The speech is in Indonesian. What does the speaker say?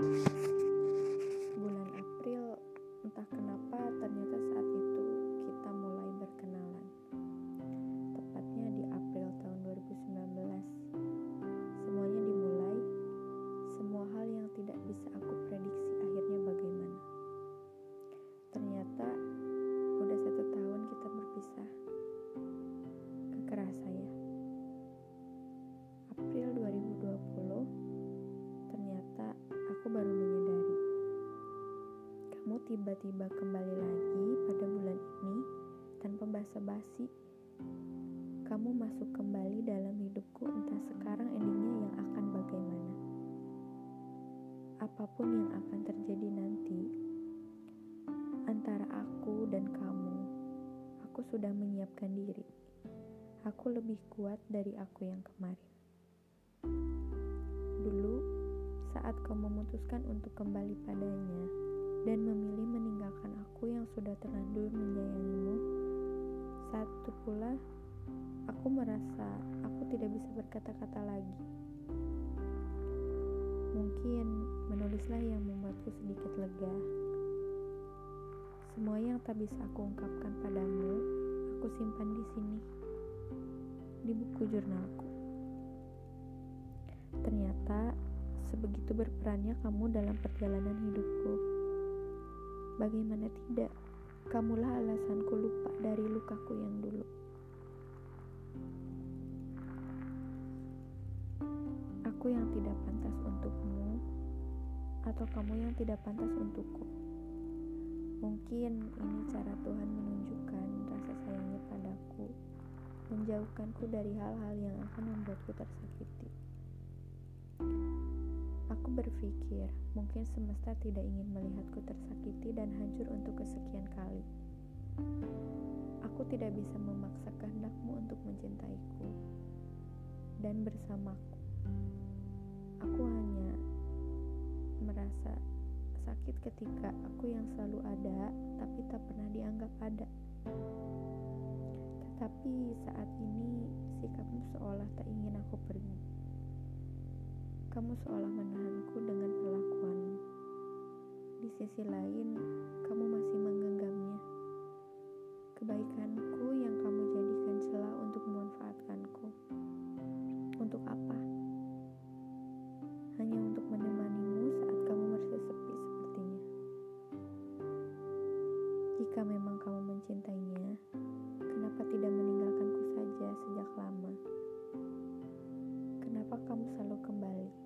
Bulan tiba-tiba kembali lagi pada bulan ini tanpa basa-basi. Kamu masuk kembali dalam hidupku entah sekarang endingnya yang akan bagaimana. Apa pun yang akan terjadi nanti, antara aku dan kamu, aku sudah menyiapkan diri. Aku lebih kuat dari aku yang kemarin. Dulu, saat kau memutuskan untuk kembali padanya dan memilih meninggalkan aku yang sudah terlanjur menyayangimu, saat itu pula aku merasa aku tidak bisa berkata-kata lagi. Mungkin menulislah yang membuatku sedikit lega. Semua yang tak bisa aku ungkapkan padamu, aku simpan di sini, di buku jurnalku. Ternyata sebegitu berperannya kamu dalam perjalanan hidupku. Bagaimana tidak, kamulah alasanku lupa dari lukaku yang dulu. Aku yang tidak pantas untukmu, atau kamu yang tidak pantas untukku. Mungkin ini cara Tuhan menunjukkan rasa sayangnya padaku, menjauhkanku dari hal-hal yang akan membuatku tersakiti. Aku berpikir mungkin semesta tidak ingin melihatku tersakiti dan hancur untuk kesekian kali. Aku tidak bisa memaksa kehendakmu untuk mencintaiku dan bersamaku. Aku hanya merasa sakit ketika aku yang selalu ada tapi tak pernah dianggap ada. Tetapi saat ini sikapmu seolah tak ingin aku pergi kamu seolah menahanku dengan perlakuanmu. Di sisi lain, kamu masih menggenggamnya. Kebaikanku yang kamu jadikan celah untuk memanfaatkanku. Untuk apa? Hanya untuk menemanimu saat kamu merasa sepi sepertinya. Jika memang kamu mencintainya, kenapa tidak meninggalkanku saja sejak lama? Kenapa kamu selalu kembali?